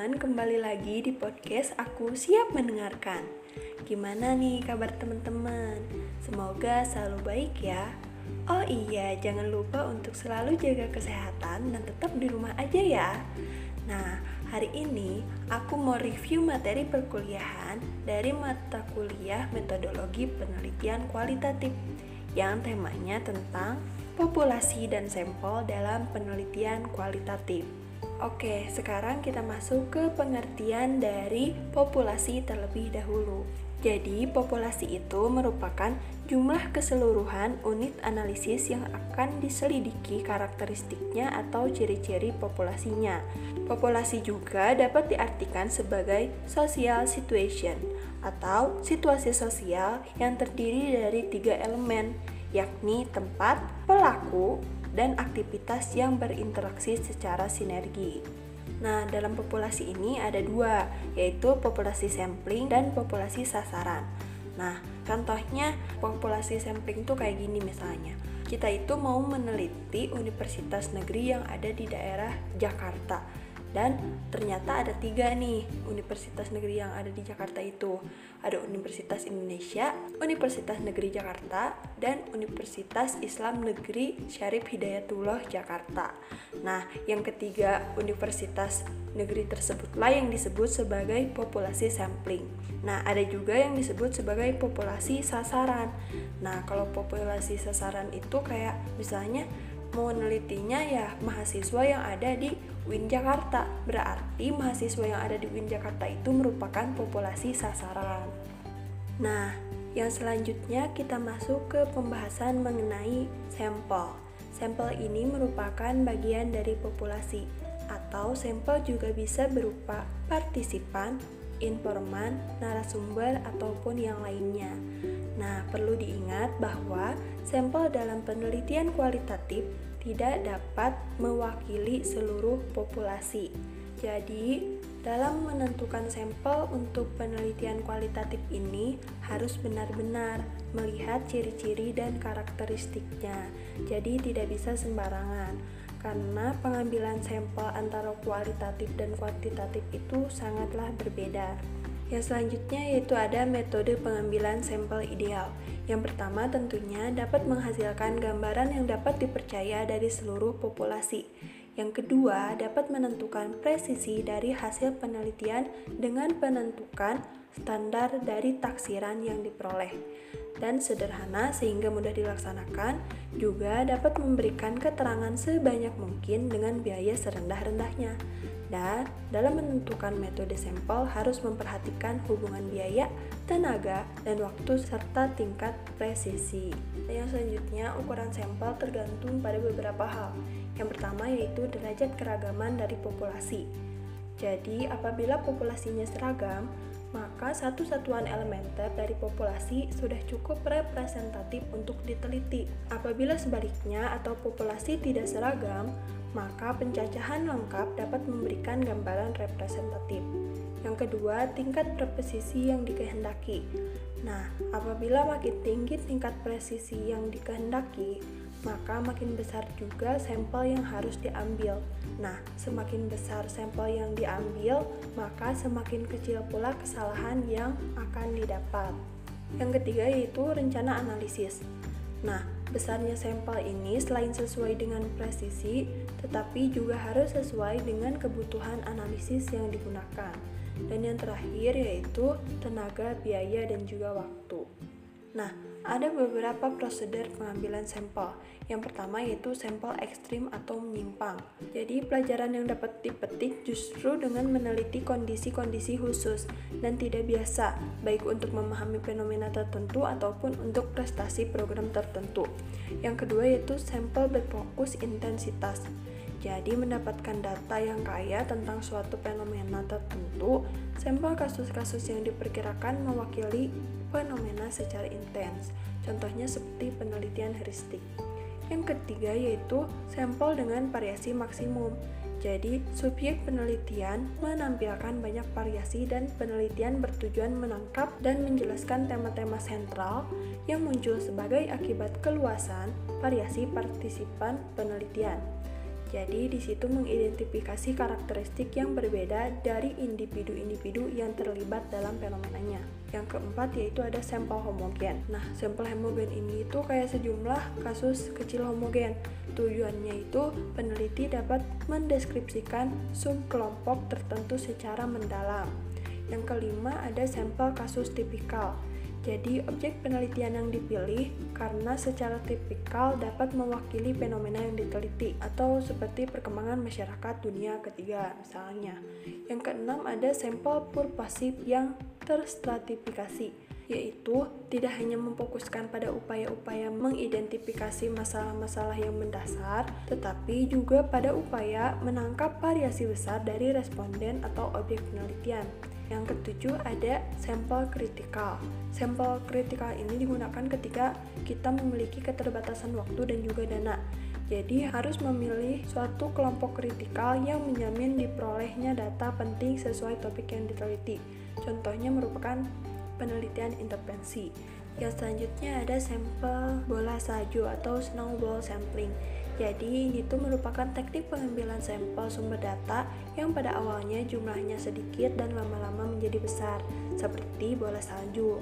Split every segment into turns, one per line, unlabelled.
teman-teman, kembali lagi di podcast Aku Siap Mendengarkan. Gimana nih kabar teman-teman? Semoga selalu baik ya. Oh iya, jangan lupa untuk selalu jaga kesehatan dan tetap di rumah aja ya. Nah, hari ini aku mau review materi perkuliahan dari mata kuliah metodologi penelitian kualitatif yang temanya tentang populasi dan sampel dalam penelitian kualitatif. Oke, sekarang kita masuk ke pengertian dari populasi terlebih dahulu. Jadi, populasi itu merupakan jumlah keseluruhan unit analisis yang akan diselidiki karakteristiknya atau ciri-ciri populasinya. Populasi juga dapat diartikan sebagai social situation atau situasi sosial yang terdiri dari tiga elemen, yakni tempat, pelaku, dan aktivitas yang berinteraksi secara sinergi. Nah, dalam populasi ini ada dua, yaitu populasi sampling dan populasi sasaran. Nah, contohnya populasi sampling itu kayak gini misalnya. Kita itu mau meneliti universitas negeri yang ada di daerah Jakarta dan ternyata ada tiga nih universitas negeri yang ada di Jakarta itu ada Universitas Indonesia, Universitas Negeri Jakarta, dan Universitas Islam Negeri Syarif Hidayatullah Jakarta. Nah, yang ketiga universitas negeri tersebutlah yang disebut sebagai populasi sampling. Nah, ada juga yang disebut sebagai populasi sasaran. Nah, kalau populasi sasaran itu kayak misalnya mau menelitinya ya mahasiswa yang ada di UIN Jakarta. Berarti mahasiswa yang ada di UIN Jakarta itu merupakan populasi sasaran. Nah, yang selanjutnya kita masuk ke pembahasan mengenai sampel. Sampel ini merupakan bagian dari populasi atau sampel juga bisa berupa partisipan, informan, narasumber, ataupun yang lainnya. Nah, perlu diingat bahwa sampel dalam penelitian kualitatif tidak dapat mewakili seluruh populasi. Jadi, dalam menentukan sampel untuk penelitian kualitatif ini harus benar-benar melihat ciri-ciri dan karakteristiknya. Jadi, tidak bisa sembarangan karena pengambilan sampel antara kualitatif dan kuantitatif itu sangatlah berbeda. Yang selanjutnya yaitu ada metode pengambilan sampel ideal. Yang pertama tentunya dapat menghasilkan gambaran yang dapat dipercaya dari seluruh populasi. Yang kedua dapat menentukan presisi dari hasil penelitian dengan penentukan standar dari taksiran yang diperoleh dan sederhana sehingga mudah dilaksanakan, juga dapat memberikan keterangan sebanyak mungkin dengan biaya serendah-rendahnya. Dan dalam menentukan metode sampel harus memperhatikan hubungan biaya, tenaga, dan waktu serta tingkat presisi. Yang selanjutnya, ukuran sampel tergantung pada beberapa hal. Yang pertama yaitu derajat keragaman dari populasi. Jadi, apabila populasinya seragam, maka satu satuan elementer dari populasi sudah cukup representatif untuk diteliti. Apabila sebaliknya atau populasi tidak seragam, maka pencacahan lengkap dapat memberikan gambaran representatif. Yang kedua, tingkat presisi yang dikehendaki. Nah, apabila makin tinggi tingkat presisi yang dikehendaki, maka makin besar juga sampel yang harus diambil. Nah, semakin besar sampel yang diambil, maka semakin kecil pula kesalahan yang akan didapat. Yang ketiga yaitu rencana analisis. Nah, besarnya sampel ini selain sesuai dengan presisi, tetapi juga harus sesuai dengan kebutuhan analisis yang digunakan. Dan yang terakhir yaitu tenaga, biaya, dan juga waktu. Nah, ada beberapa prosedur pengambilan sampel. Yang pertama yaitu sampel ekstrim atau menyimpang. Jadi, pelajaran yang dapat dipetik justru dengan meneliti kondisi-kondisi khusus dan tidak biasa, baik untuk memahami fenomena tertentu ataupun untuk prestasi program tertentu. Yang kedua yaitu sampel berfokus intensitas. Jadi, mendapatkan data yang kaya tentang suatu fenomena tertentu, sampel kasus-kasus yang diperkirakan mewakili fenomena secara intens, contohnya seperti penelitian heuristik. Yang ketiga yaitu sampel dengan variasi maksimum. Jadi, subjek penelitian menampilkan banyak variasi dan penelitian bertujuan menangkap dan menjelaskan tema-tema sentral yang muncul sebagai akibat keluasan variasi partisipan penelitian. Jadi di situ mengidentifikasi karakteristik yang berbeda dari individu-individu yang terlibat dalam fenomenanya. Yang keempat yaitu ada sampel homogen. Nah, sampel homogen ini itu kayak sejumlah kasus kecil homogen. Tujuannya itu peneliti dapat mendeskripsikan subkelompok tertentu secara mendalam. Yang kelima ada sampel kasus tipikal. Jadi, objek penelitian yang dipilih karena secara tipikal dapat mewakili fenomena yang diteliti atau seperti perkembangan masyarakat dunia ketiga misalnya. Yang keenam ada sampel purpasif yang terstratifikasi, yaitu tidak hanya memfokuskan pada upaya-upaya mengidentifikasi masalah-masalah yang mendasar, tetapi juga pada upaya menangkap variasi besar dari responden atau objek penelitian. Yang ketujuh ada sampel kritikal. Sampel kritikal ini digunakan ketika kita memiliki keterbatasan waktu dan juga dana. Jadi harus memilih suatu kelompok kritikal yang menjamin diperolehnya data penting sesuai topik yang diteliti. Contohnya merupakan penelitian intervensi. Yang selanjutnya ada sampel bola salju atau snowball sampling. Jadi ini tuh merupakan teknik pengambilan sampel sumber data yang pada awalnya jumlahnya sedikit dan lama-lama menjadi besar, seperti bola salju.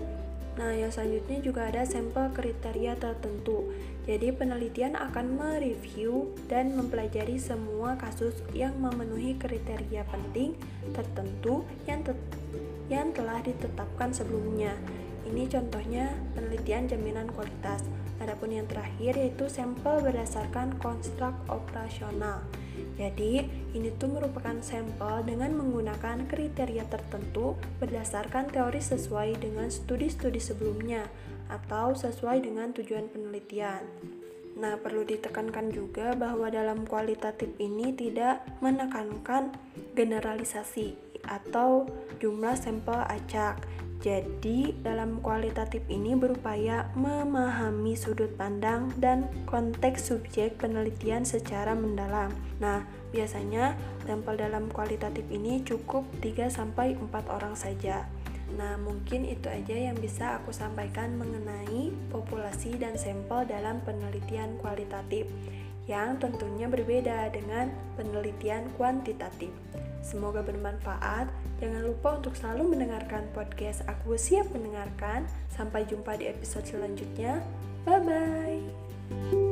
Nah, yang selanjutnya juga ada sampel kriteria tertentu. Jadi, penelitian akan mereview dan mempelajari semua kasus yang memenuhi kriteria penting tertentu yang, te yang telah ditetapkan sebelumnya. Ini contohnya penelitian jaminan kualitas. Adapun yang terakhir yaitu sampel berdasarkan konstruk operasional. Jadi, ini tuh merupakan sampel dengan menggunakan kriteria tertentu berdasarkan teori sesuai dengan studi-studi sebelumnya atau sesuai dengan tujuan penelitian. Nah, perlu ditekankan juga bahwa dalam kualitatif ini tidak menekankan generalisasi atau jumlah sampel acak jadi, dalam kualitatif ini berupaya memahami sudut pandang dan konteks subjek penelitian secara mendalam. Nah, biasanya sampel dalam kualitatif ini cukup 3 4 orang saja. Nah, mungkin itu aja yang bisa aku sampaikan mengenai populasi dan sampel dalam penelitian kualitatif yang tentunya berbeda dengan penelitian kuantitatif. Semoga bermanfaat. Jangan lupa untuk selalu mendengarkan podcast Aku Siap Mendengarkan. Sampai jumpa di episode selanjutnya. Bye bye.